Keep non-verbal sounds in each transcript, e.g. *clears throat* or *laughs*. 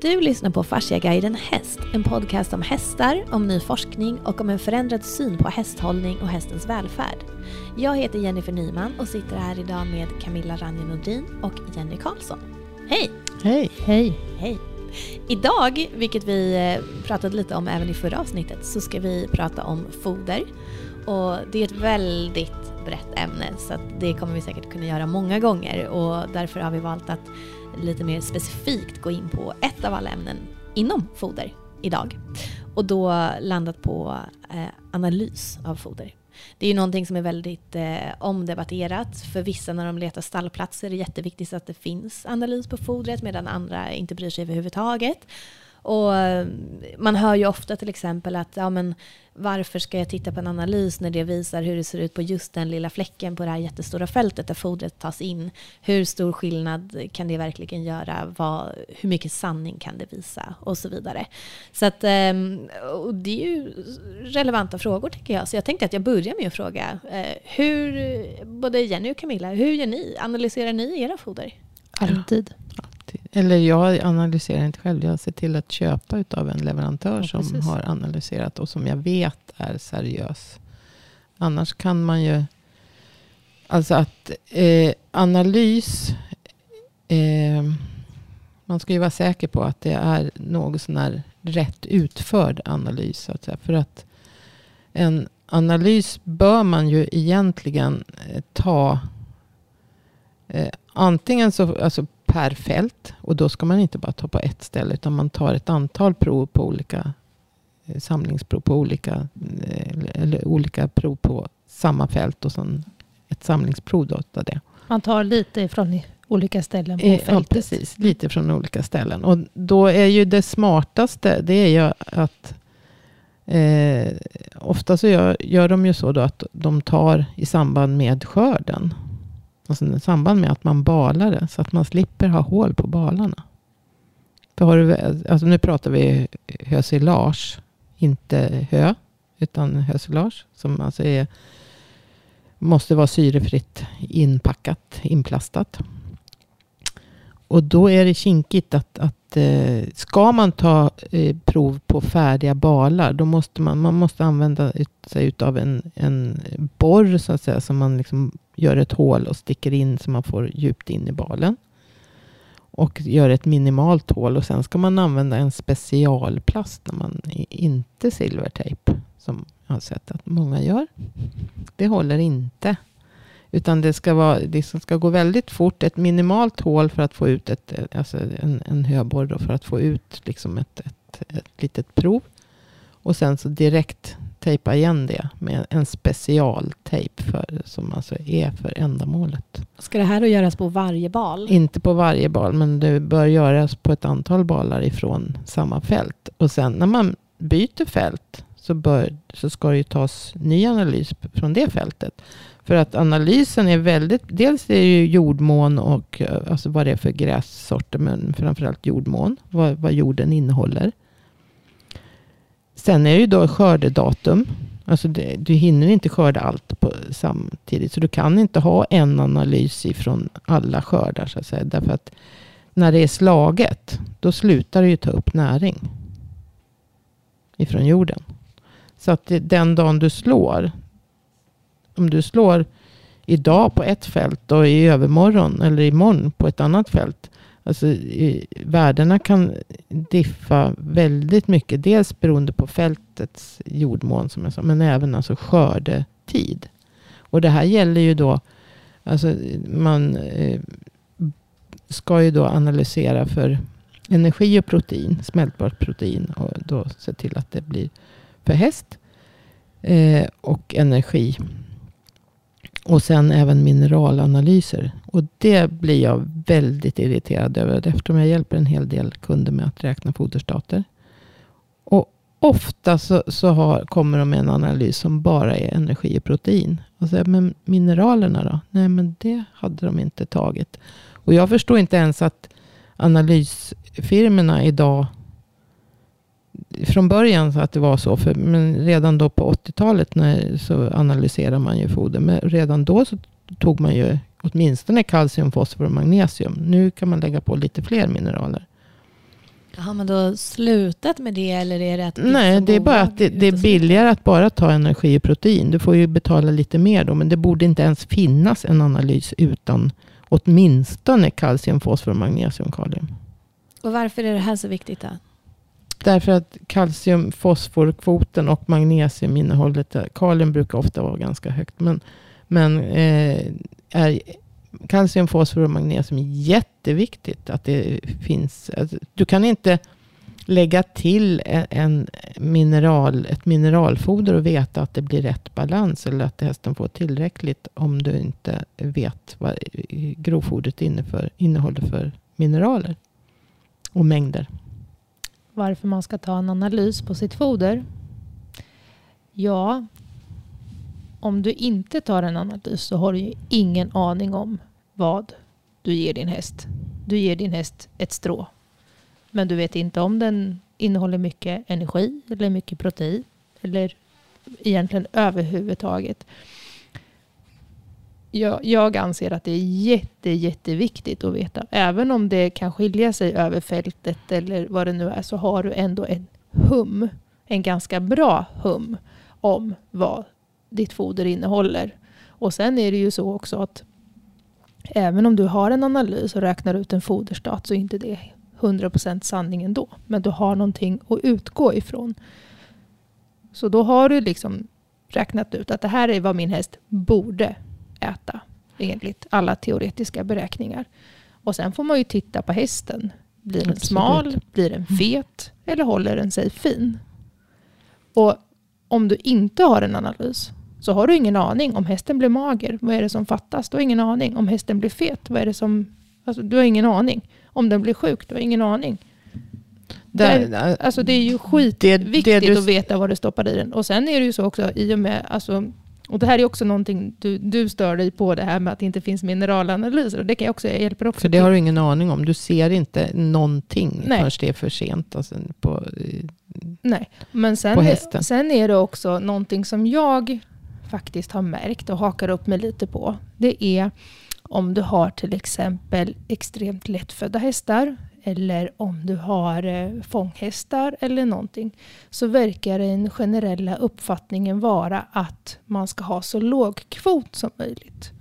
Du lyssnar på Fasciaguiden Häst, en podcast om hästar, om ny forskning och om en förändrad syn på hästhållning och hästens välfärd. Jag heter Jennifer Nyman och sitter här idag med Camilla Ranje Nordin och Jenny Karlsson. Hej! Hej! Hej! Hej! Idag, vilket vi eh, pratade lite om även i förra avsnittet, så ska vi prata om foder. Och det är ett väldigt brett ämne så det kommer vi säkert kunna göra många gånger och därför har vi valt att lite mer specifikt gå in på ett av alla ämnen inom foder idag. Och då landat på eh, analys av foder. Det är ju någonting som är väldigt eh, omdebatterat. För vissa när de letar stallplatser är det jätteviktigt att det finns analys på fodret medan andra inte bryr sig överhuvudtaget. Och eh, man hör ju ofta till exempel att ja, men varför ska jag titta på en analys när det visar hur det ser ut på just den lilla fläcken på det här jättestora fältet där fodret tas in? Hur stor skillnad kan det verkligen göra? Vad, hur mycket sanning kan det visa? Och så vidare. Så att, ehm, och det är ju relevanta frågor tycker jag. Så jag tänkte att jag börjar med att fråga eh, hur, både Jenny och Camilla, hur gör ni? Analyserar ni era foder? Alltid. Eller jag analyserar inte själv. Jag ser till att köpa av en leverantör ja, som har analyserat och som jag vet är seriös. Annars kan man ju... Alltså att eh, analys... Eh, man ska ju vara säker på att det är något sån här rätt utförd analys. Så att säga. För att en analys bör man ju egentligen eh, ta eh, antingen så, alltså per fält. Och då ska man inte bara ta på ett ställe. Utan man tar ett antal prov på olika eh, samlingsprov på olika, eh, eller olika prov på samma fält. Och sen ett samlingsprov då av det. Man tar lite från olika ställen på eh, fältet. Ja, precis. Lite från olika ställen. Och då är ju det smartaste, det är ju att eh, ofta så gör, gör de ju så då att de tar i samband med skörden. Alltså i samband med att man balar det. Så att man slipper ha hål på balarna. För har du, alltså nu pratar vi hösilage. Inte hö. Utan hösilage. Som alltså är, måste vara syrefritt inpackat, inplastat. Och då är det kinkigt att, att eh, ska man ta eh, prov på färdiga balar. Då måste man, man måste använda sig av en, en borr så att säga. Som man liksom gör ett hål och sticker in så man får djupt in i balen. Och gör ett minimalt hål och sen ska man använda en specialplast när man inte silvertejp. Som jag har sett att många gör. Det håller inte. Utan det ska, vara, det ska gå väldigt fort. Ett minimalt hål för att få ut ett, alltså en, en höborr. För att få ut liksom ett, ett, ett litet prov. Och sen så direkt tejpa igen det med en specialtejp för, som alltså är för ändamålet. Ska det här då göras på varje bal? Inte på varje bal, men det bör göras på ett antal balar ifrån samma fält. Och sen när man byter fält så, bör, så ska det ju tas ny analys från det fältet. För att analysen är väldigt, dels är det ju jordmån och alltså vad det är för grässorter, men framförallt jordmån, vad, vad jorden innehåller. Sen är det ju då skördedatum. Alltså det, du hinner inte skörda allt på, samtidigt. Så du kan inte ha en analys ifrån alla skördar. Så att säga. Därför att när det är slaget, då slutar det ju ta upp näring. Ifrån jorden. Så att den dagen du slår. Om du slår idag på ett fält och i övermorgon eller imorgon på ett annat fält. Alltså, värdena kan diffa väldigt mycket. Dels beroende på fältets jordmån som jag sa. Men även alltså skördetid. Och det här gäller ju då. Alltså man eh, ska ju då analysera för energi och protein. Smältbart protein. Och då se till att det blir för häst. Eh, och energi och sen även mineralanalyser. Och det blir jag väldigt irriterad över. Eftersom jag hjälper en hel del kunder med att räkna foderstater. Och ofta så, så har, kommer de med en analys som bara är energi och protein. Och så, men mineralerna då? Nej, men det hade de inte tagit. Och jag förstår inte ens att analysfirmorna idag från början så att det var så. För, men redan då på 80-talet när, så analyserade man ju foder. Men redan då så tog man ju åtminstone kalcium, fosfor och magnesium. Nu kan man lägga på lite fler mineraler. Har man då slutat med det eller är det att Nej, vissa det är bara att det, det är billigare att bara ta energi och protein. Du får ju betala lite mer då. Men det borde inte ens finnas en analys utan åtminstone kalcium, fosfor, magnesium, kalium. Och varför är det här så viktigt då? Därför att kalcium, fosforkvoten och magnesiuminnehållet, eh, kalium brukar ofta vara ganska högt. Men, men eh, är kalcium, fosfor och magnesium är jätteviktigt att det finns. Alltså, du kan inte lägga till en, mineral, ett mineralfoder och veta att det blir rätt balans eller att hästen får tillräckligt om du inte vet vad grovfodret innehåller, innehåller för mineraler och mängder. Varför man ska ta en analys på sitt foder? Ja, om du inte tar en analys så har du ju ingen aning om vad du ger din häst. Du ger din häst ett strå. Men du vet inte om den innehåller mycket energi eller mycket protein. Eller egentligen överhuvudtaget. Jag, jag anser att det är jätte, jätteviktigt att veta. Även om det kan skilja sig över fältet eller vad det nu är så har du ändå en hum. En ganska bra hum om vad ditt foder innehåller. Och sen är det ju så också att även om du har en analys och räknar ut en foderstat så är inte det 100% sanning ändå. Men du har någonting att utgå ifrån. Så då har du liksom räknat ut att det här är vad min häst borde äta enligt alla teoretiska beräkningar. Och sen får man ju titta på hästen. Blir den smal? Blir den fet? Eller håller den sig fin? Och om du inte har en analys så har du ingen aning om hästen blir mager. Vad är det som fattas? Du har ingen aning. Om hästen blir fet, vad är det som... Alltså, du har ingen aning. Om den blir sjuk, du har ingen aning. Där, Alltså det är ju skitviktigt att veta vad du stoppar i den. Och sen är det ju så också i och med, alltså, och det här är också någonting du, du stör dig på det här med att det inte finns mineralanalyser. Och det kan jag också, jag hjälper också För det har du ingen aning om. Du ser inte någonting Nej. förrän det är för sent. Alltså på, Nej, men sen, hästen. sen är det också någonting som jag faktiskt har märkt och hakar upp mig lite på. Det är om du har till exempel extremt lättfödda hästar eller om du har eh, fånghästar eller någonting så verkar den generella uppfattningen vara att man ska ha så låg kvot som möjligt.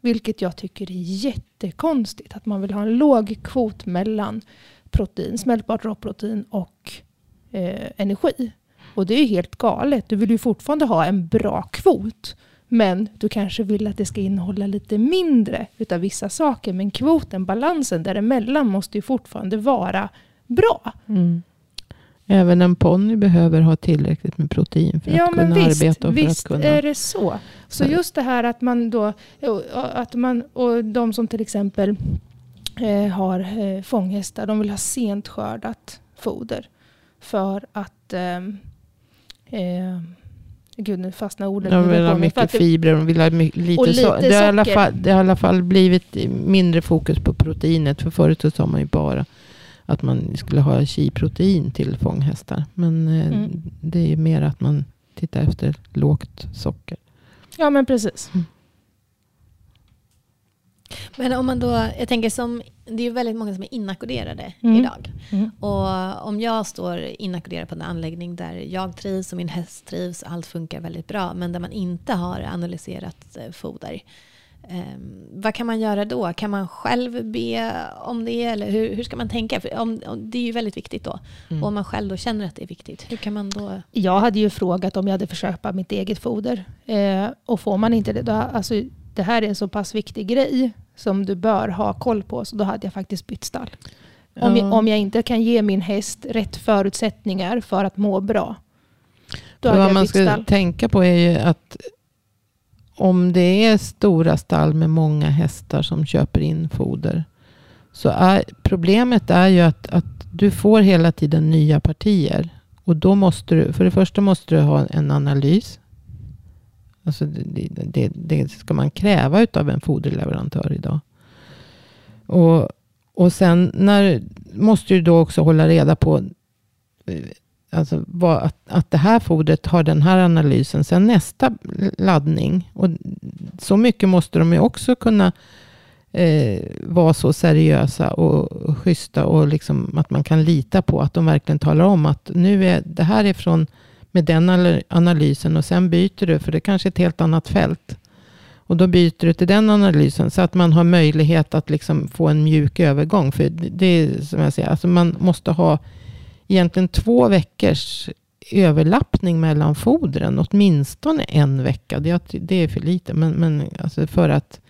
Vilket jag tycker är jättekonstigt. Att man vill ha en låg kvot mellan protein, smältbart råprotein och eh, energi. Och det är ju helt galet. Du vill ju fortfarande ha en bra kvot. Men du kanske vill att det ska innehålla lite mindre utav vissa saker. Men kvoten, balansen däremellan måste ju fortfarande vara bra. Mm. Även en ponny behöver ha tillräckligt med protein för ja, att kunna visst, arbeta och för visst att kunna... är det så. Så just det här att man då, att man, och de som till exempel eh, har eh, fånghästar, de vill ha sent skördat foder. För att, ehm, eh, gud nu fastnar orden De vill ha mycket det- fibrer, de vill ha my- lite, Och lite so- det, har i alla socker. fall, det har i alla fall blivit mindre fokus på proteinet. För förut så sa man ju bara att man skulle ha chi-protein till fånghästar. Men eh, Mm. det är ju mer att man tittar efter lågt socker. Ja men precis. Men om man då, jag tänker som, det är ju väldigt många som är inackorderade Mm. idag. Mm. Och om jag står inackorderad på en anläggning där jag trivs och min häst trivs, allt funkar väldigt bra, men där man inte har analyserat eh, foder. Eh, vad kan man göra då? Kan man själv be om det? Eller hur, hur ska man tänka? För om, om, det är ju väldigt viktigt då. Mm. Och om man själv då känner att det är viktigt, hur kan man då? Jag hade ju frågat om jag hade försökt köpa mitt eget foder. Eh, och får man inte det, då, alltså, det här är en så pass viktig grej som du bör ha koll på, så då hade jag faktiskt bytt stall. Om, jag, Ja. om jag inte kan ge min häst rätt förutsättningar för att må bra, då hade vad jag man bytt ska stall. tänka på är ju att om det är stora stall med många hästar som köper in foder. Så är, problemet är ju att, att du får hela tiden nya partier. Och då måste du, för det första måste du ha en analys. Alltså det, det, det ska man kräva av en foderleverantör idag. Och, och sen när, måste du då också hålla reda på eh, Alltså vad, att, att det här fodret har den här analysen. Sen nästa laddning. Och så mycket måste de ju också kunna eh, vara så seriösa och, och schyssta och liksom att man kan lita på att de verkligen talar om att nu är det här är från med den analysen och sen byter du för det kanske är ett helt annat fält. Och då byter du till den analysen så att man har möjlighet att liksom få en mjuk övergång. För det är som jag säger, alltså man måste ha egentligen två veckors överlappning mellan fodren. Åtminstone en vecka. Det, det är för lite. Men, men alltså för att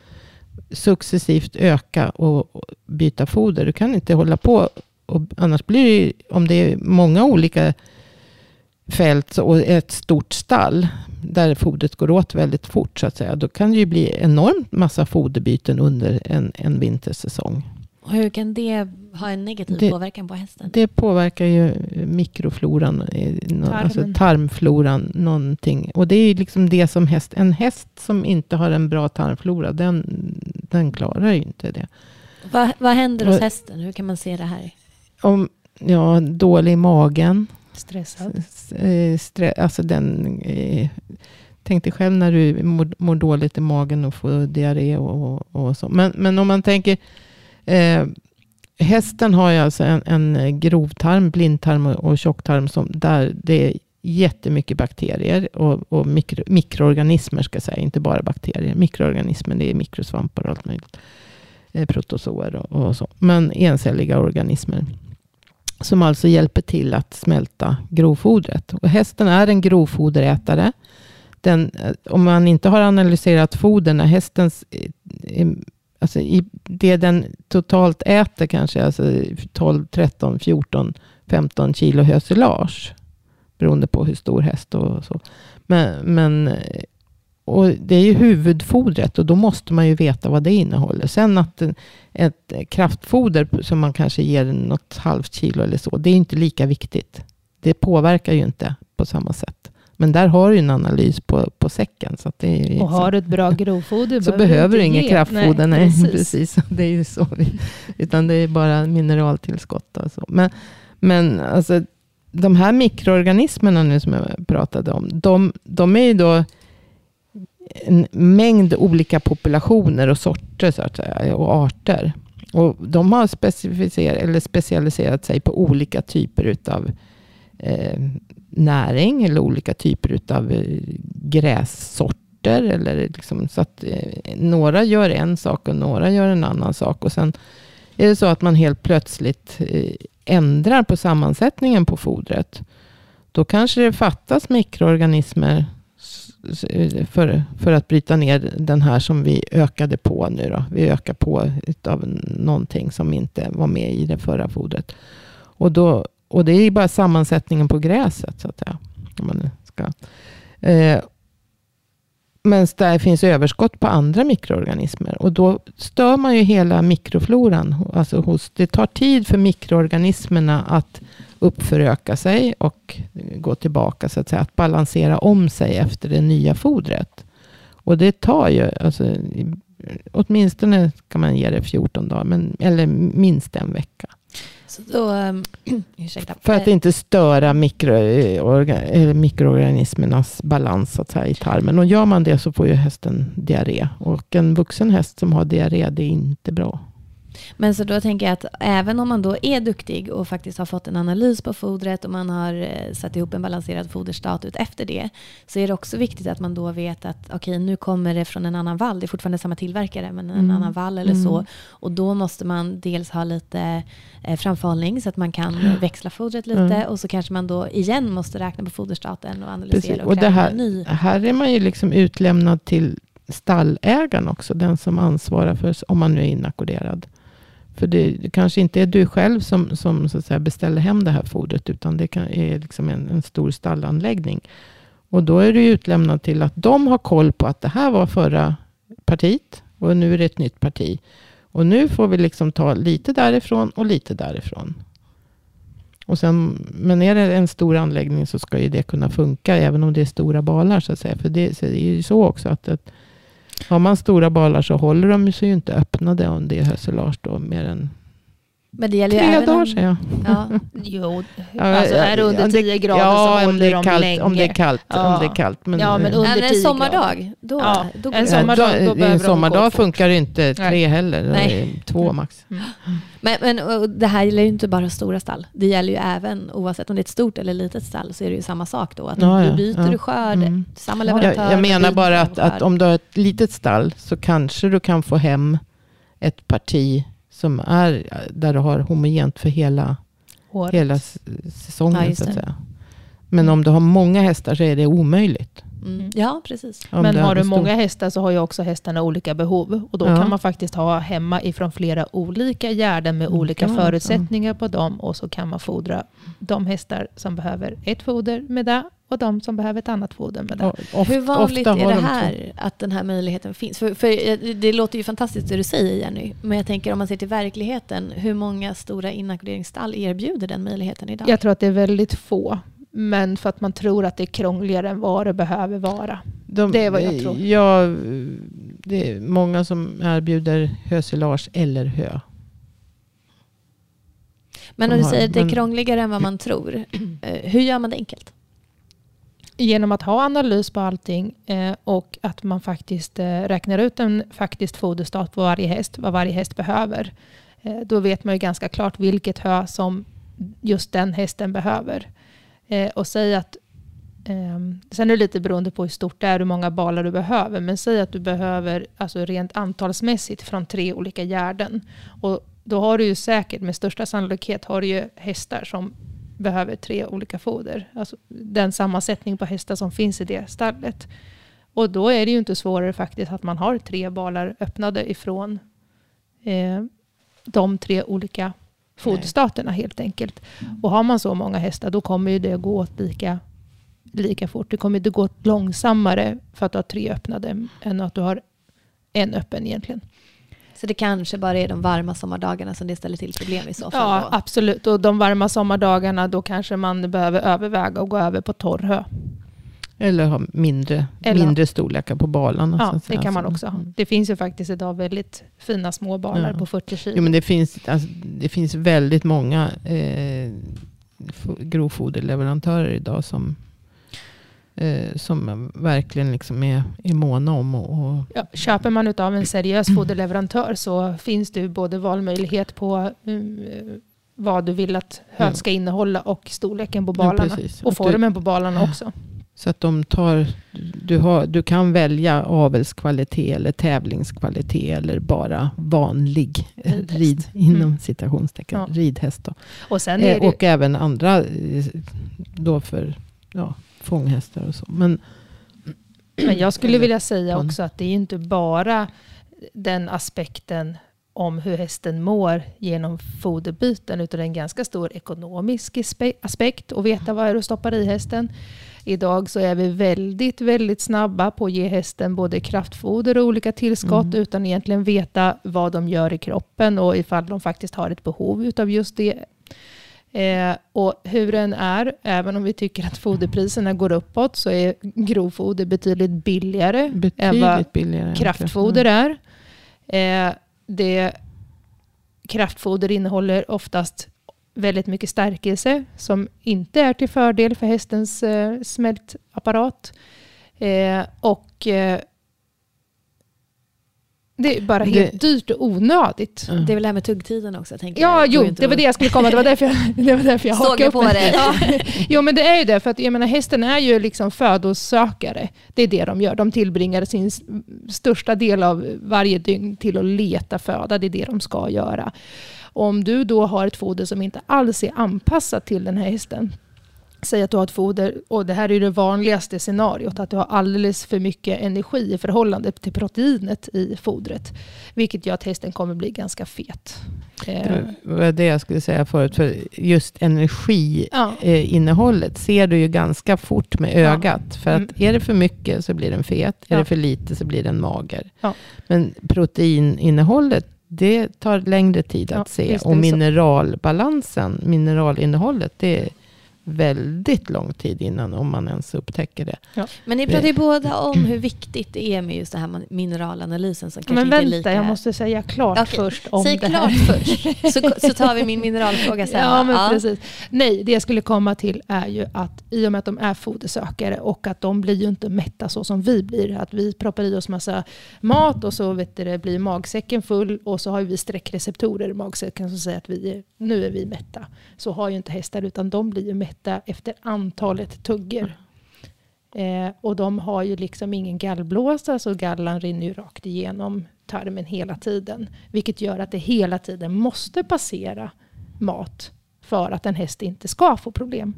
successivt öka och byta foder. Du kan inte hålla på. Och annars blir det, om det är många olika fält och ett stort stall där fodret går åt väldigt fort så att säga. Då kan det ju bli enormt massa foderbyten under en, en vintersäsong. Och hur kan det ha en negativ det, påverkan på hästen? Det påverkar ju mikrofloran, alltså tarmfloran någonting. Och det är liksom det som häst, en häst som inte har en bra tarmflora, den, den klarar ju inte det. Va, vad händer hos hästen? Hur kan man se det här? Om, ja, dålig magen. Stressad? Eh, stre, alltså den... Eh, tänk dig själv när du mår, mår, dåligt i magen och får diarré och, och, och så. Men, men om man tänker... Eh, hästen har ju alltså en, en grovtarm, blindtarm och, och tjocktarm som, där det är jättemycket bakterier och, och mikro, mikroorganismer ska jag säga, inte bara bakterier. Mikroorganismer, det är mikrosvampar och allt möjligt. Eh, protozoer och, och så. Men encelliga organismer. Som alltså hjälper till att smälta grovfodret. Och hästen är en grovfoderätare. Den, eh, om man inte har analyserat foder, när hästens, alltså i det den totalt äter kanske alltså 12, 13, 14, 15 kilo hösilage. Beroende på hur stor häst och så. Men, men och det är ju huvudfodret och då måste man ju veta vad det innehåller. Sen att ett kraftfoder som man kanske ger något halvt kilo eller så, det är inte lika viktigt. Det påverkar ju inte på samma sätt. Men där har du en analys på, på säcken. Så det är och har du ett bra *laughs* grovfoder så behöver du inget kraftfoder. Nej, nej *laughs* precis. Det är ju så. Utan det är bara mineraltillskott. Och så. Men, men alltså, de här mikroorganismerna nu som jag pratade om, de, de är ju då en mängd olika populationer och sorter så att säga, och arter. Och de har specificerat, eller specialiserat sig på olika typer av eh, näring eller olika typer av eh, grässorter. Eller liksom, så att, eh, några gör en sak och några gör en annan sak. Och sen är det så att man helt plötsligt eh, ändrar på sammansättningen på fodret. Då kanske det fattas mikroorganismer för, för att bryta ner den här som vi ökade på nu. Då. Vi ökar på av någonting som inte var med i det förra fodret. Och, då, och det är bara sammansättningen på gräset. Så att säga. Om man ska. Eh, men där finns överskott på andra mikroorganismer. Och då stör man ju hela mikrofloran. Alltså hos, det tar tid för mikroorganismerna att uppföröka sig och gå tillbaka. Så att säga. Att balansera om sig efter det nya fodret. Och det tar ju, alltså, åtminstone kan man ge det 14 dagar. Men, eller minst en vecka. Då, um, *clears throat* För att inte störa mikro, eh, mikroorganismernas balans så att säga, i tarmen. Och gör man det så får ju hästen diarré. Och en vuxen häst som har diarré, det är inte bra. Men så då tänker jag att även om man då är duktig och faktiskt har fått en analys på fodret och man har eh, satt ihop en balanserad foderstat ut efter det så är det också viktigt att man då vet att okej okay, nu kommer det från en annan vall. Det är fortfarande samma tillverkare men en mm. annan vall eller mm. så. Och då måste man dels ha lite eh, framförhållning så att man kan växla fodret lite mm. och så kanske man då igen måste räkna på foderstaten och analysera Precis. och, och det här, ny. Här är man ju liksom utlämnad till stallägaren också, den som ansvarar för om man nu är inackorderad. För det, kanske inte är du själv som, som så att säga, beställer hem det här fodret, utan det kan, är liksom en, en stor stallanläggning. Och då är du utlämnad till att de har koll på att det här var förra partiet och nu är det ett nytt parti. Och nu får vi liksom ta lite därifrån och lite därifrån. Och sen, men är det en stor anläggning så ska ju det kunna funka, även om det är stora balar. Så att säga. För det, det är ju så också att, att har man stora balar så håller de sig ju inte öppnade om det är hösselage då mer än men det gäller ju Tre även dagar säger jag. Ja. Jo, *laughs* alltså är det under om 10 grader ja, så om det håller är de kallt, länge. Om det är kallt. Ja. Om det är kallt. Men, Ja, men under Men en 10 sommardag, då, Ja, då går en sommardag, då, då behöver en sommardag funkar det inte tre Nej. heller. Det Nej. två max. Men, men och det här gäller ju inte bara stora stall. Det gäller ju även, oavsett om det är ett stort eller litet stall, så är det ju samma sak då. Att Ja, du byter ja. skörd, Mm. samma Jag, leverantör. jag menar byter bara att, att om du har ett litet stall så kanske du kan få hem ett parti som är där du har homogent för hela, hela säsongen. Ja, så att säga. Men om du har många hästar så är det omöjligt. Mm. Ja, precis. Om Men har du stor- många hästar så har ju också hästarna olika behov. Och då Ja. kan man faktiskt ha hemma ifrån flera olika gärden med Mm, olika också. förutsättningar på dem. Och så kan man fodra de hästar som behöver ett foder med det och de som behöver ett annat foder med det. Och of- Hur vanligt är det de här, att den här möjligheten finns? För, för eh, det låter ju fantastiskt det du säger Jenny, men jag tänker om man ser till verkligheten, hur många stora inackorderingsstall erbjuder den möjligheten idag? Jag tror att det är väldigt få. Men för att man tror att det är krångligare än vad det behöver vara. De, Det är vad jag tror. Ja, det är många som erbjuder hösilage eller hö. men om de du säger att det är krångligare än vad man tror, *clears throat* eh, hur gör man det enkelt? Genom att ha analys på allting eh, och att man faktiskt eh, räknar ut en faktiskt foderstat på varje häst, vad varje häst behöver. Eh, då vet man ju ganska klart vilket hö som just den hästen behöver. Eh, och säg att, ehm, sen är det lite beroende på hur stort det är, hur många balar du behöver, men säg att du behöver alltså rent antalsmässigt från tre olika gärden. Och då har du ju säkert, med största sannolikhet, har du ju hästar som behöver tre olika foder. Alltså den sammansättning på hästar som finns i det stallet. Och då är det ju inte svårare faktiskt att man har tre balar öppnade ifrån eh, de tre olika foderstaterna helt enkelt. Och har man så många hästar då kommer ju det gå åt lika, lika fort. Det kommer inte gå åt långsammare för att du har tre öppnade än att du har en öppen egentligen. Så det kanske bara är de varma sommardagarna som det ställer till problem i så fall? Ja, då? absolut. Och de varma sommardagarna då kanske man behöver överväga att gå över på torrhö. Eller ha mindre, Eller- mindre storlekar på balarna. Ja, det kan man Så- också ha. Mm. Det finns ju faktiskt idag väldigt fina små balar Ja. på 40 kilo. Jo, men det, finns, alltså, det finns väldigt många eh, grovfoderleverantörer idag som, eh, som verkligen liksom är, är måna om och, och Ja, köper man utav en seriös foderleverantör så finns det både valmöjlighet på eh, vad du vill att Ja. höet ska innehålla och storleken på Ja, balarna. precis. och Att du- formen på balarna också. Så att de tar, du, har, du kan välja avelskvalitet eller tävlingskvalitet eller bara vanlig Ridhäst. rid, inom Mm. citationstecken, Ja. ridhäst. Då. Och sen Eh, och även andra eh, då för ja, fånghästar och så. Men, men jag skulle vilja säga också att det är inte bara den aspekten om hur hästen mår genom foderbyten utan en ganska stor ekonomisk aspe- aspekt att veta vad är du stoppar i hästen. Idag så är vi väldigt, väldigt snabba på att ge hästen både kraftfoder och olika tillskott Mm. utan egentligen veta vad de gör i kroppen och ifall de faktiskt har ett behov utav just det. Eh, och hur den är, även om vi tycker att foderpriserna går uppåt så är grovfoder betydligt billigare än vad betydligt billigare. kraftfoder är. Eh, det, kraftfoder innehåller oftast väldigt mycket stärkelse som inte är till fördel för hästens eh, smältapparat. Eh, och eh, det är bara helt Det- dyrt och onödigt. Mm. Det är väl det här med tuggtiden också, tänker Ja, jag. jo, det var det jag skulle komma. Det var därför jag, *laughs* det var därför jag Såg hakade jag upp på dig. Ja. *laughs* Jo, men det är ju det. För att jag menar, hästen är ju liksom födosökare. Det är det de gör. De tillbringar sin största del av varje dygn till att leta föda. Det är det de ska göra. Om du då har ett foder som inte alls är anpassat till den här hästen. Säg att du har ett foder, och det här är det vanligaste scenariot, att du har alldeles för mycket energi i förhållande till proteinet i fodret. Vilket gör att hästen kommer bli ganska fet. Eh, Det var det jag skulle säga förut. För just ja. energiinnehållet ser du ju ganska fort med Ja. ögat. För att är det för mycket så blir den fet. Är Ja. det för lite så blir den mager. Ja. Men proteininnehållet, det tar längre tid Ja, att se. är Och mineralbalansen, mineralinnehållet, det, väldigt lång tid innan, om man ens upptäcker det. Men ni pratar ju båda *clears throat* om hur viktigt det är med just det här mineralanalysen som kanske Men inte är vänta, lika... jag måste säga klart Okej, först om Säg det klart här. först, *laughs* så, så tar vi min mineralfråga sen. Ja, men precis. Nej, det jag skulle komma till är ju att i och med att de är fodersökare och att de blir ju inte mätta så som vi blir. Att vi proppar i oss massa mat och så vet du, det, blir magsäcken full och så har vi sträckreceptorer i magsäcken som säger att vi är, nu är vi mätta. Så har ju inte hästar utan de blir ju mätta efter antalet tuggor. Eh, och de har ju liksom ingen gallblåsa så gallan rinner ju rakt igenom tarmen hela tiden. Vilket gör att det hela tiden måste passera mat för att en häst inte ska få problem.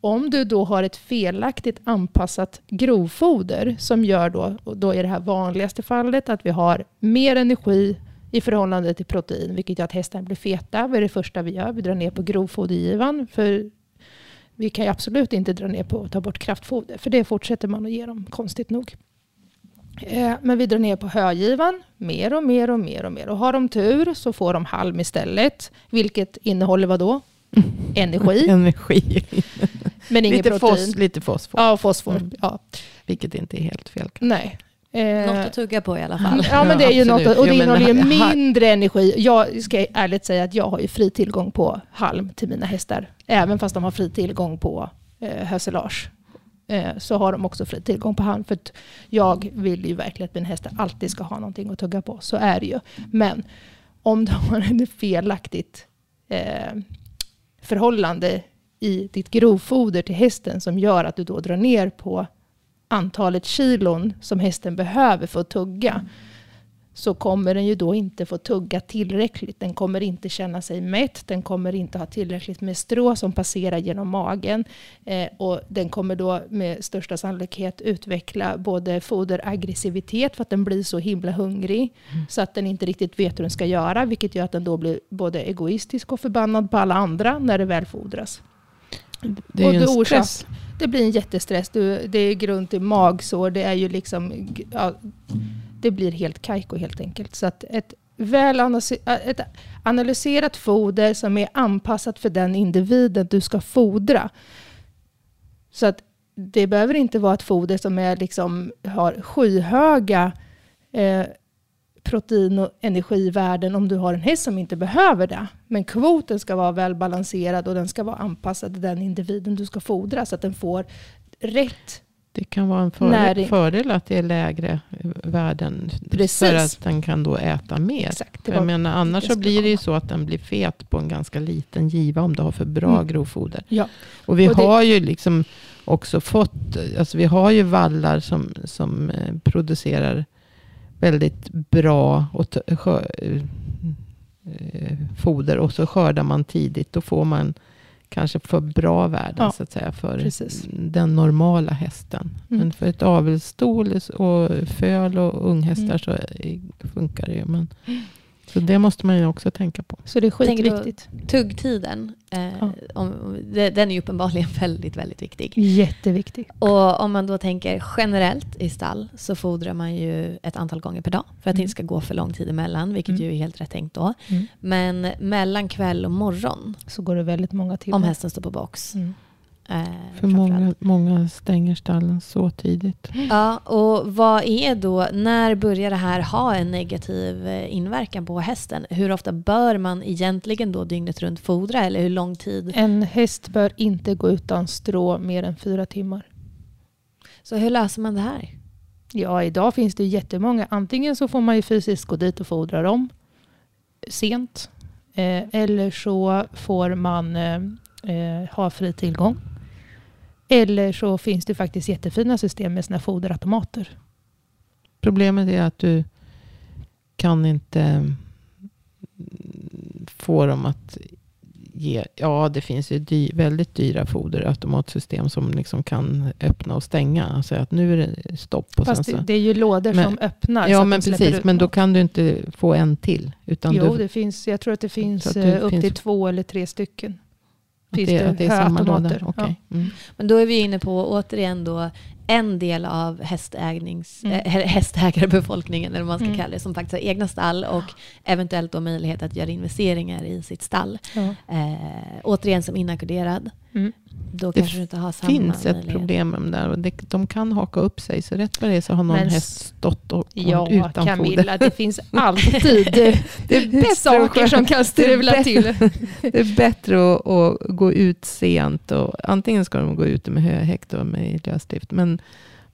Om du då har ett felaktigt anpassat grovfoder som gör då, och då är det här vanligaste fallet att vi har mer energi i förhållande till protein, vilket gör att hästen blir feta. Vad är det första vi gör? Vi drar ner på grovfodergivan, för vi kan ju absolut inte dra ner på att ta bort kraftfoder, för det fortsätter man att ge dem, konstigt nog. Eh, Men vi drar ner på högivan mer och mer och mer och mer. Och har de tur så får de halm istället. Vilket innehåller vad då? *laughs* Energi, Energi. men ingen lite, protein. fos, lite fosfor, Ja, fosfor. Mm. Ja. vilket inte är helt fel. Nej. Eh, Något att tugga på i alla fall. Ja, men det är ju något, och det innehåller ju mindre energi. Jag ska ärligt säga att jag har ju fri tillgång på halm till mina hästar. Även fast de har fri tillgång på eh, hösilage. Eh, så har de också fri tillgång på halm. För att jag vill ju verkligen att mina hästar alltid ska ha någonting att tugga på. Så är det ju. Men om du har ett felaktigt eh, förhållande i ditt grovfoder till hästen som gör att du då drar ner på antalet kilon som hästen behöver för att tugga så kommer den ju då inte få tugga tillräckligt. Den kommer inte känna sig mätt, den kommer inte ha tillräckligt med strå som passerar genom magen eh, och den kommer då med största sannolikhet utveckla både foderaggressivitet för att den blir så himla hungrig så att den inte riktigt vet hur den ska göra vilket gör att den då blir både egoistisk och förbannad på alla andra när det väl fodras. Det är Och ju en stress. Det blir en jättestress. Du, det är grunt i magsår. Det är ju liksom... Ja, det blir helt kajko helt enkelt. Så att ett väl ett analyserat foder som är anpassat för den individen du ska fodra. Så att det behöver inte vara ett foder som är liksom, har skyhöga eh, protein och energivärden om du har en häst som inte behöver det. Men kvoten ska vara välbalanserad och den ska vara anpassad till den individen du ska fodra så att den får rätt. Det kan vara en fördel, fördel att det är lägre värden. Precis. För att den kan då äta mer. Exakt. Det jag menar, annars så blir det ju så att den blir fet på en ganska liten giva om du har för bra Mm. grovfoder. Ja. Och vi Och det- har ju liksom också fått, alltså vi har ju vallar som, som eh, producerar väldigt bra och foder och så skördar man tidigt. Då får man kanske för bra värden Ja, så att säga för precis. den normala hästen. Mm. Men för ett avelsstol och föl och unghästar Mm. så eh, funkar det ju. Men, så det måste man ju också tänka på. Så det är skitviktigt. Tuggtiden, eh, Ja. om, det, den är ju uppenbarligen *laughs* väldigt, väldigt viktig. Jätteviktigt. Och om man då tänker generellt i stall så fodrar man ju ett antal gånger per dag för att det Mm. inte ska gå för lång tid emellan, vilket Mm. ju är helt rätt tänkt då. Mm. Men mellan kväll och morgon, Så går det väldigt många timmar. om hästen står på box. Eh, För många, många stänger stallen så tidigt. Ja, och vad är då, när börjar det här ha en negativ eh, inverkan på hästen? Hur ofta bör man egentligen då dygnet runt fodra eller hur lång tid? En häst bör inte gå utan strå mer än fyra timmar. Så hur löser man det här? Ja, idag finns det jättemånga. Antingen så får man ju fysiskt gå dit och fodra dem sent. Eh, eller så får man eh, eh, ha fri tillgång. Eller så finns det faktiskt jättefina system med sina foderautomater. Problemet är att du kan inte mm, få dem att ge. Ja, det finns ju dy, väldigt dyra foderautomatsystem som liksom kan öppna och stänga. Alltså att nu är det stopp. Och Fast så, det är ju lådor Men- som öppnar. ja, men precis. Men då kan du inte få en till. Utan Jo, du, det finns, jag tror att det finns att det eh, upp finns- till två eller tre stycken. Att det, det att det är samma låda. höautomater. Okej. Mm. Men då är vi inne på återigen då en del av hästägnings, Mm. äh, hästägarbefolkningen, eller vad man ska Mm. kalla det, som faktiskt har egna stall och eventuellt då möjlighet att göra investeringar i sitt stall. Ja. Eh, återigen som inackorderad. Mm. Då Det kanske du inte har samma finns ett problem med dem där. Och det, de kan haka upp sig. Så rätt vad det är så har någon Men häst stått och Ja, utan foder. Camilla, det finns *laughs* alltid Det är bättre saker som kan strula det är till. Det är bättre att, att gå ut sent. Och, antingen ska de gå ute med höhäck med lösdrift. Men,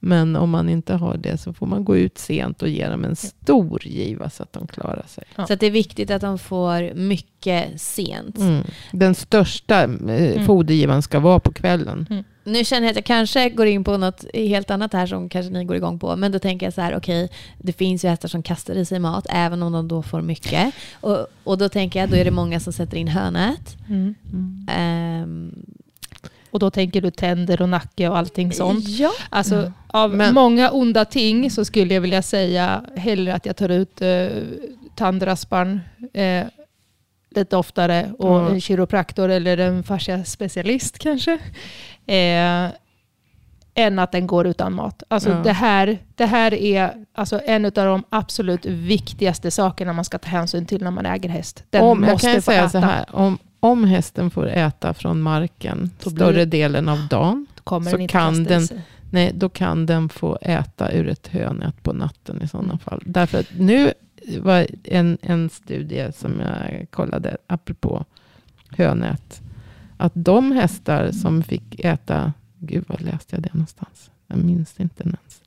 men om man inte har det så får man gå ut sent och ge dem en stor giva så att de klarar sig. Ja. Så att det är viktigt att de får mycket sent. Mm. Den största eh, fodergivaren ska vara på kvällen. Nu känner jag att jag kanske går in på något helt annat här som kanske ni går igång på. Men då tänker jag så här, okej, det finns ju hästar som kastar i sig mat även om de då får mycket. Och, och då tänker jag, då är det många som sätter in hönät. Mm. Ehm, Och då tänker du tänder och nacke och allting sånt. Ja. Alltså, Mm. av Men- många onda ting så skulle jag vilja säga hellre att jag tar ut eh, tandraspan eh, lite oftare och Ja. en kiropraktor eller en fasciaspecialist kanske. Eh, än att den går utan mat. Alltså Ja. det, här, det här är alltså en av de absolut viktigaste sakerna man ska ta hänsyn till när man äger häst. Den om, jag måste kan få säga äta. så här, om, om hästen får äta från marken Då större delen av dagen, så kan den- nej, då kan den få äta ur ett hönät på natten i sådana Mm. fall. Därför att nu var en, en studie som jag kollade, apropå hönät, att de hästar som fick äta, gud vad läste jag det någonstans? Jag minns inte ens.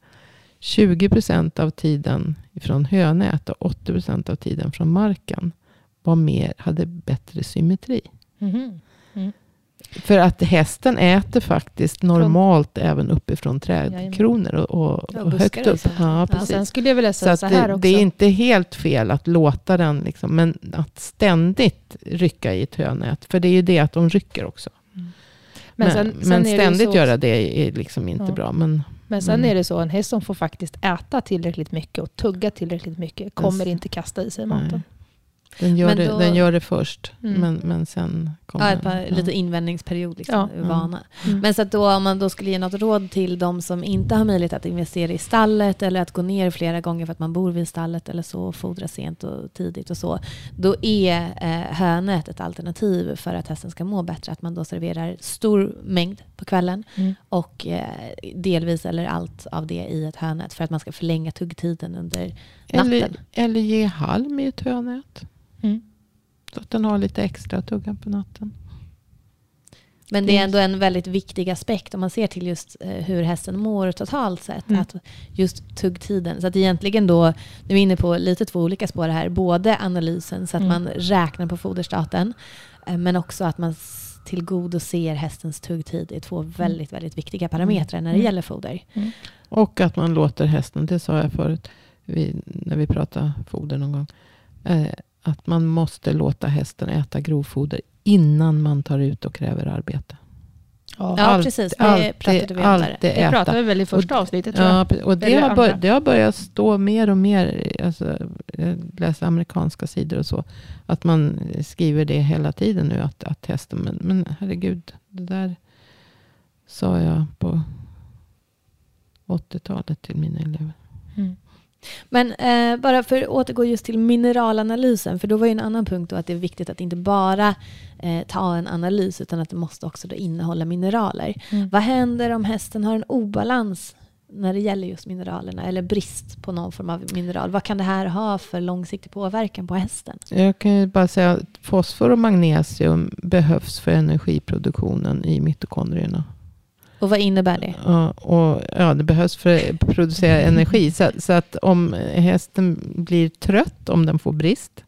20% av tiden från hönät och 80% av tiden från marken var mer, hade bättre symmetri. Mhm. För att hästen äter faktiskt normalt även uppifrån trädkronor och, och, Ja, och högt upp. Ja, Ja, precis. sen skulle jag vilja Så säga att så här det, också. det är inte helt fel att låta den, liksom, men att ständigt rycka i ett hönät. För det är ju det att de rycker också. Men, sen- men, sen det ju ständigt så- göra det är liksom inte Ja. bra. Men Men sen Mm. är det så, en häst som får faktiskt äta tillräckligt mycket och tugga tillräckligt mycket kommer Yes. inte kasta i sig maten. Den gör, Men det, då- den gör det först. Mm. Men, men sen kommer Ja, ett par. Ja. lite invändningsperiod, liksom, Ja. ur Mm. vana. Mm. Men så att då, om man då skulle ge något råd till de som inte har möjlighet att investera i stallet eller att gå ner flera gånger för att man bor vid stallet eller så, och fodra sent och tidigt och så. Då är eh, hönät ett alternativ för att hästen ska må bättre. Att man då serverar stor mängd på kvällen Mm. och eh, delvis eller allt av det i ett hönät för att man ska förlänga tuggtiden under eller, natten. eller ge halm i ett hönät. Mm. Så att den har lite extra att tugga på natten. Men det är ändå en väldigt viktig aspekt om man ser till just eh, hur hästen mår totalt sett. Mm. Att just tuggtiden. Så att egentligen då, nu är vi inne på lite två olika spår här. Både analysen så att Mm. man räknar på foderstaten. eh, Men också att man tillgodoser hästens tuggtid. Det är två väldigt, väldigt viktiga parametrar när det Mm. gäller foder. Och att man låter hästen, det sa jag förut vi, när vi pratade foder någon gång. Eh, att man måste låta hästen äta grovfoder innan man tar ut och kräver arbete. Ja. Ja, Allt- precis. Det alltid- pratade vi om där. alltid Det äta. pratade vi väl i första Och- avsnittet tror jag. Ja, och det har, bör, det har börjat stå mer och mer, alltså, jag läser amerikanska sidor och så, att man skriver det hela tiden nu, att, att hästen, men, men herregud, det där sa jag på 80-talet till mina elever. Mm. Men eh, bara för att återgå just till mineralanalysen, för då var ju en annan punkt då att det är viktigt att inte bara eh, ta en analys, utan att det måste också då innehålla mineraler. Mm. Vad händer om hästen har en obalans när det gäller just mineralerna, eller brist på någon form av mineral? Vad kan det här ha för långsiktig påverkan på hästen? Jag kan ju bara säga att fosfor och magnesium behövs för energiproduktionen i mitokondrierna. Och vad innebär det? Ja, och, ja, det behövs för att producera energi. Så, så att om hästen blir trött, om den får brist.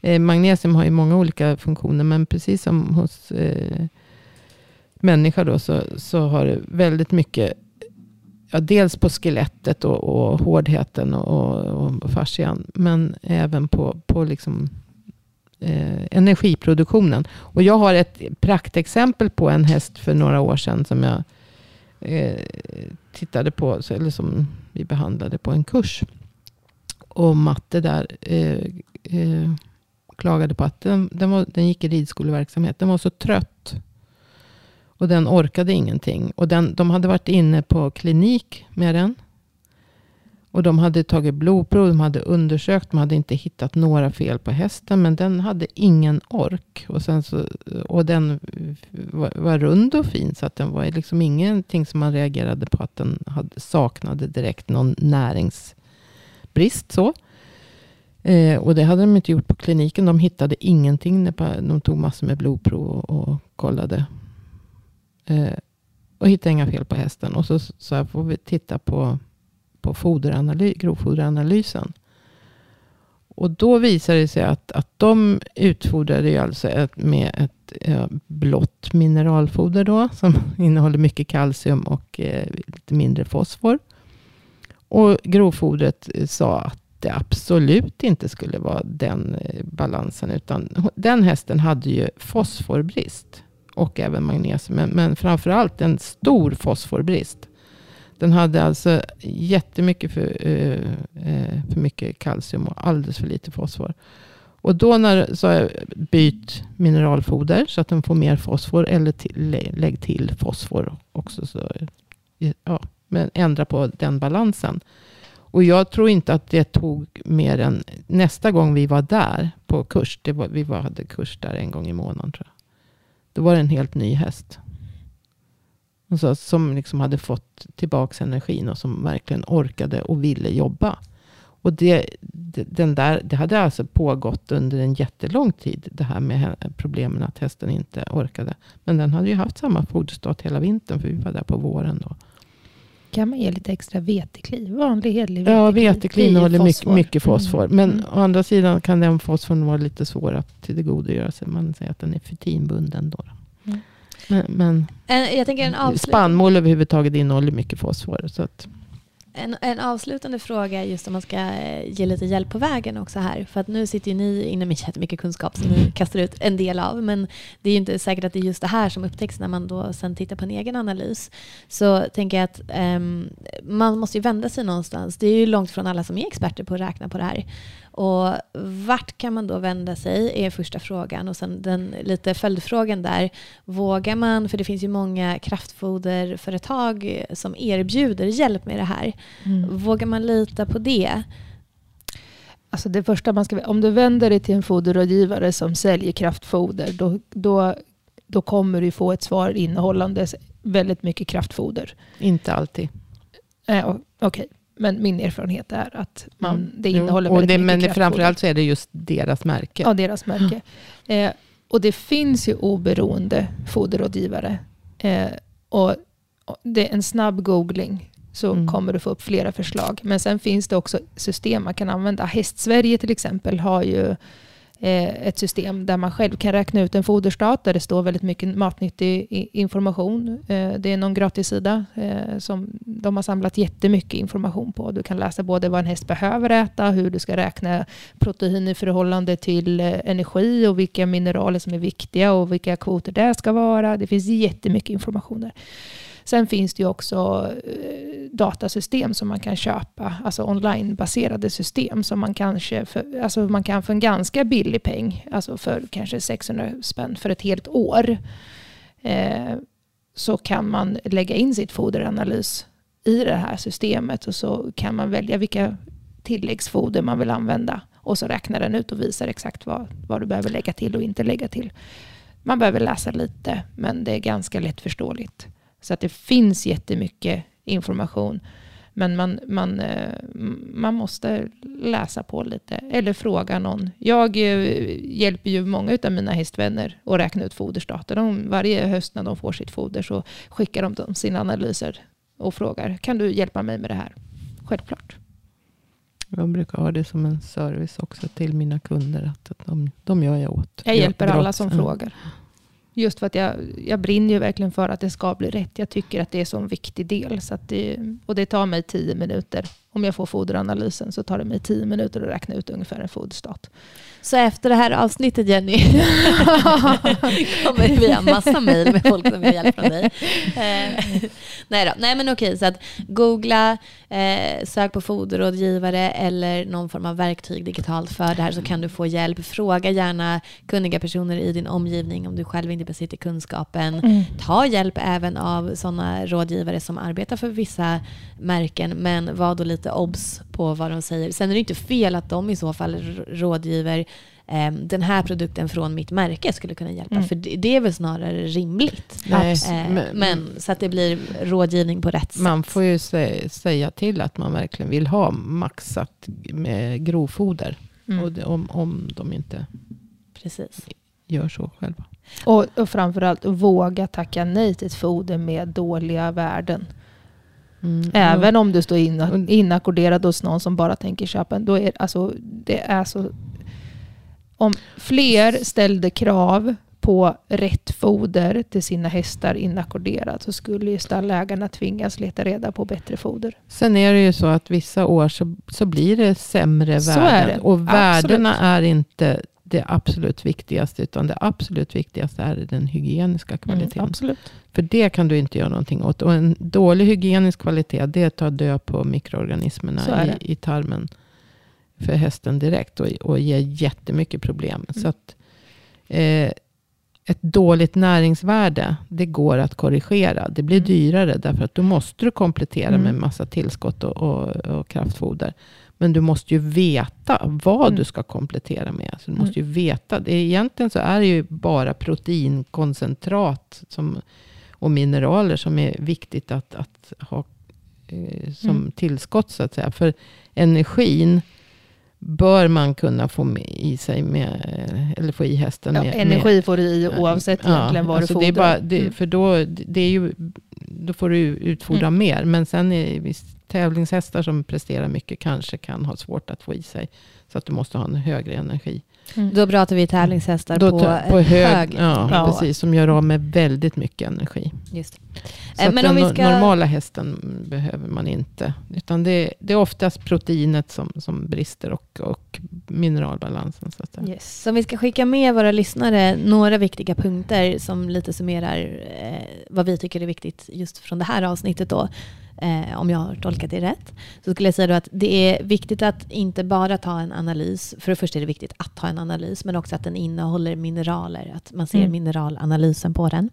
Eh, magnesium har ju många olika funktioner, men precis som hos eh, människa då, så, så har det väldigt mycket, ja, dels på skelettet och, och hårdheten och, och, och fascian, men även på, på liksom, eh, energiproduktionen. Och jag har ett praktexempel på en häst för några år sedan som jag eh, tittade på, eller som vi behandlade på en kurs. Och matte där eh, eh, klagade på att den, den, var, den gick i ridskoleverksamhet. Den var så trött. Och den orkade ingenting. Och den, de hade varit inne på klinik med den. Och de hade tagit blodprov, de hade undersökt, de hade inte hittat några fel på hästen. Men den hade ingen ork. Och, sen så, och den var, var rund och fin. Så att den var liksom ingenting som man reagerade på att den hade, saknade direkt någon näringsbrist. Så. Eh, och det hade de inte gjort på kliniken. De hittade ingenting. De tog massor med blodprov och, och kollade. Eh, och hittade inga fel på hästen. Och så sa jag, får vi titta på på foderanalys, grovfoderanalysen. Och då visade det sig att, att de utfodrade alltså ett, med ett eh, blått mineralfoder då, som *laughs* innehåller mycket kalcium och eh, lite mindre fosfor. Och grovfodret eh, sa att det absolut inte skulle vara den eh, balansen, utan den hästen hade ju fosforbrist och även magnesium, men, men framförallt en stor fosforbrist. Den hade alltså jättemycket för, eh, eh, för mycket kalcium och alldeles för lite fosfor. Och då när, sa jag byt mineralfoder så att den får mer fosfor. Eller till, lägg till fosfor också. Så, ja, men ändra på den balansen. Och jag tror inte att det tog mer än nästa gång vi var där på kurs. Det var, vi var, hade kurs där en gång i månaden tror jag. Då var det en helt ny häst. Alltså, som liksom hade fått tillbaka energin och som verkligen orkade och ville jobba. Och det, den där, det hade alltså pågått under en jättelång tid. Det här med problemen att hästen inte orkade. Men den hade ju haft samma foderstat hela vintern. För vi var där på våren då. Kan man ge lite extra vetekli? Vanlig hederlig vetekli? Ja, vetekli innehåller mycket, mycket fosfor. Mm. Men mm. å andra sidan kan den fosforn vara lite svår att tillgodogöra sig. Man säger att den är fitinbunden då. Mm. Men, men jag tänker en avslut... spannmål överhuvudtaget innehåller mycket fosfor. Så att... en, en avslutande fråga, just om man ska eh, ge lite hjälp på vägen också här. För att nu sitter ju ni inne med jättemycket kunskap som ni kastar ut en del av. Men det är ju inte säkert att det är just det här som upptäcks när man då sen tittar på en egen analys. Så tänker jag att um, man måste ju vända sig någonstans. Det är ju långt från alla som är experter på att räkna på det här. Och vart kan man då vända sig är första frågan. Och sen den lite följdfrågan där. Vågar man, för det finns ju många kraftfoderföretag som erbjuder hjälp med det här. Mm. Vågar man lita på det? Alltså det första man ska, om du vänder dig till en foderrådgivare som säljer kraftfoder, då, då, då kommer du få ett svar innehållande väldigt mycket kraftfoder. Inte alltid. Eh, Okej, okay. Men min erfarenhet är att man, mm. det innehåller väldigt det, mycket Men framförallt så är det just deras märke. Ja, deras märke. Eh, och det finns ju oberoende foderrådgivare. Eh, och det är en snabb googling så mm. kommer du få upp flera förslag. Men sen finns det också system man kan använda. Hästsverige till exempel har ju Eh, Eh, ett system där man själv kan räkna ut en foderstat där det står väldigt mycket matnyttig information. Eh, det är någon gratissida eh, som de har samlat jättemycket information på. Du kan läsa både vad en häst behöver äta, hur du ska räkna protein i förhållande till eh, energi och vilka mineraler som är viktiga och vilka kvoter det ska vara. Det finns jättemycket information där. Sen finns det ju också eh, datasystem som man kan köpa, alltså onlinebaserade system som man kanske för, alltså man kan för en ganska billig peng, alltså för kanske 600 spänn för ett helt år, eh, så kan man lägga in sitt foderanalys i det här systemet och så kan man välja vilka tilläggsfoder man vill använda och så räknar den ut och visar exakt vad, vad du behöver lägga till och inte lägga till. Man behöver läsa lite, men det är ganska lättförståeligt. Så att det finns jättemycket information. Men man, man, eh, man måste läsa på lite eller fråga någon. Jag eh, hjälper ju många av mina hästvänner att räkna ut foderstater. De, varje höst när de får sitt foder så skickar de dem sina analyser och frågar kan du hjälpa mig med det här? Självklart. Jag brukar ha det som en service också till mina kunder. Att de, de gör jag åt. Jag hjälper alla som frågar. Just för att jag, jag brinner ju verkligen för att det ska bli rätt. Jag tycker att det är så en viktig del. Så det, och det tar mig tio minuter. Om jag får foderanalysen så tar det mig tio minuter att räkna ut ungefär en foderstat. Så efter det här avsnittet Jenny *laughs* kommer vi ha massa mejl med folk som vill hjälp från dig. Eh, nej då, nej men okej så att googla, eh, sök på foderrådgivare eller någon form av verktyg digitalt för det här så kan du få hjälp. Fråga gärna kunniga personer i din omgivning om du själv inte besitter kunskapen. Mm. Ta hjälp även av sådana rådgivare som arbetar för vissa märken men var då lite obs på vad de säger. Sen är det inte fel att de i så fall rådgiver eh, den här produkten från mitt märke skulle kunna hjälpa. Mm. För det, det är väl snarare rimligt. Nej, Eh, men- men, så att det blir rådgivning på rätt Man sätt. får ju sä- säga till att man verkligen vill ha maxat med grovfoder. Mm. Och det, om, om de inte Precis. gör så själva. Och, och framförallt våga tacka nej till ett foder med dåliga värden. Mm. Även om du står inackorderad hos någon som bara tänker köpa en. Då är, alltså, det är så... Om fler ställde krav på rätt foder till sina hästar inackorderat så skulle ju stallägarna tvingas leta reda på bättre foder. Sen är det ju så att vissa år så, så blir det sämre Så värden. är det. Och värdena Absolut. är inte det absolut viktigaste. Utan det absolut viktigaste är den hygieniska kvaliteten. Mm, absolut. För det kan du inte göra någonting åt. Och en död hygienisk kvalitet, det tar död på mikroorganismerna i, i tarmen för hästen direkt. Och, och ger jättemycket problem. Mm. Så att, eh, ett dåligt näringsvärde, det går att korrigera. Det blir Mm. dyrare därför att då måste du komplettera Mm. med massa tillskott och, och, och kraftfoder. Men du måste ju veta vad Mm. du ska komplettera med. Så du måste ju veta. Det, egentligen så är det ju bara proteinkoncentrat som, och mineraler som är viktigt att, att ha eh, som Mm. tillskott så att säga. För energin bör man kunna få med i sig med, eller få i hästen. Ja, med, energi får du i oavsett egentligen vad alltså du det fodrar. bara, det, Mm. För då, det är ju, då får du utfodra mer. Men sen är det visst tävlingshästar som presterar mycket kanske kan ha svårt att få i sig. Så att du måste ha en högre energi. Mm. Då pratar vi tävlingshästar Då på, på hög, hög, ja, Ja. precis. Som gör av med väldigt mycket energi. Just. Så Eh, men den om vi ska- normala hästen behöver man inte. Utan det, det är oftast proteinet som, som brister och, och mineralbalansen. Så att. Yes. Så vi ska skicka med våra lyssnare några viktiga punkter som lite summerar eh, vad vi tycker är viktigt just från det här avsnittet då. Eh, om jag har tolkat det rätt. Så skulle jag säga då att det är viktigt att inte bara ta en analys. För det första är det viktigt att ta en analys. Men också att den innehåller mineraler. Att man ser Mm. mineralanalysen på den.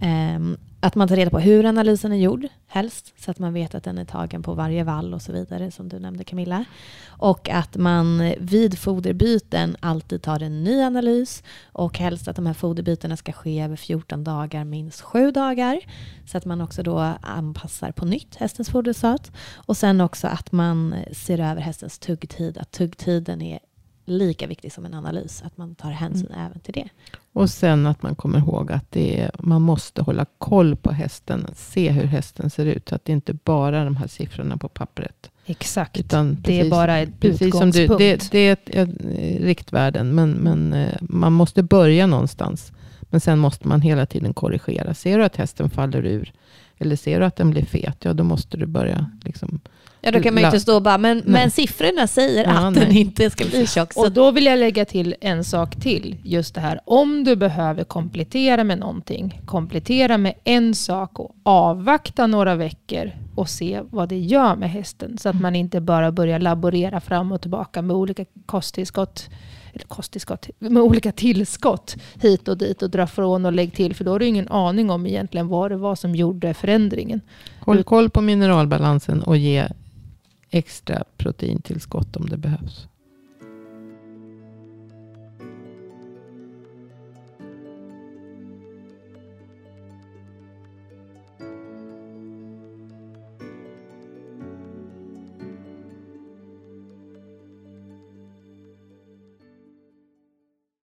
Ehm, att man tar reda på hur analysen är gjord, helst, så att man vet att den är tagen på varje vall och så vidare, som du nämnde Camilla. Och att man vid foderbyten alltid tar en ny analys och helst att de här foderbytena ska ske över 14 dagar, minst 7 dagar. Så att man också då anpassar på nytt hästens foderstat. Och sen också att man ser över hästens tuggtid, att tuggtiden är lika viktig som en analys, att man tar hänsyn även till det. Och sen att man kommer ihåg att det är, man måste hålla koll på hästen. Se hur hästen ser ut. Så att det inte bara är de här siffrorna på pappret. Exakt. Utan det är precis- bara ett Precis som du, det, det är ett, ett, eh, riktvärden, men, men eh, man måste börja någonstans. Men sen måste man hela tiden korrigera. Ser du att hästen faller ur, eller ser du att den blir fet, ja då måste du börja liksom, Ja, då kan man ju inte stå och bara, men, men siffrorna säger Ja, att nej. den inte ska bli tjock. Så Och då vill jag lägga till en sak till. Just det här, om du behöver komplettera med någonting, komplettera med en sak och avvakta några veckor och se vad det gör med hästen. Så att man inte bara börjar laborera fram och tillbaka med olika kosttillskott, eller kosttillskott, med olika tillskott hit och dit och dra från och lägg till. För då har du ingen aning om egentligen vad det var som gjorde förändringen. håll koll på mineralbalansen och ge extra proteintillskott om det behövs.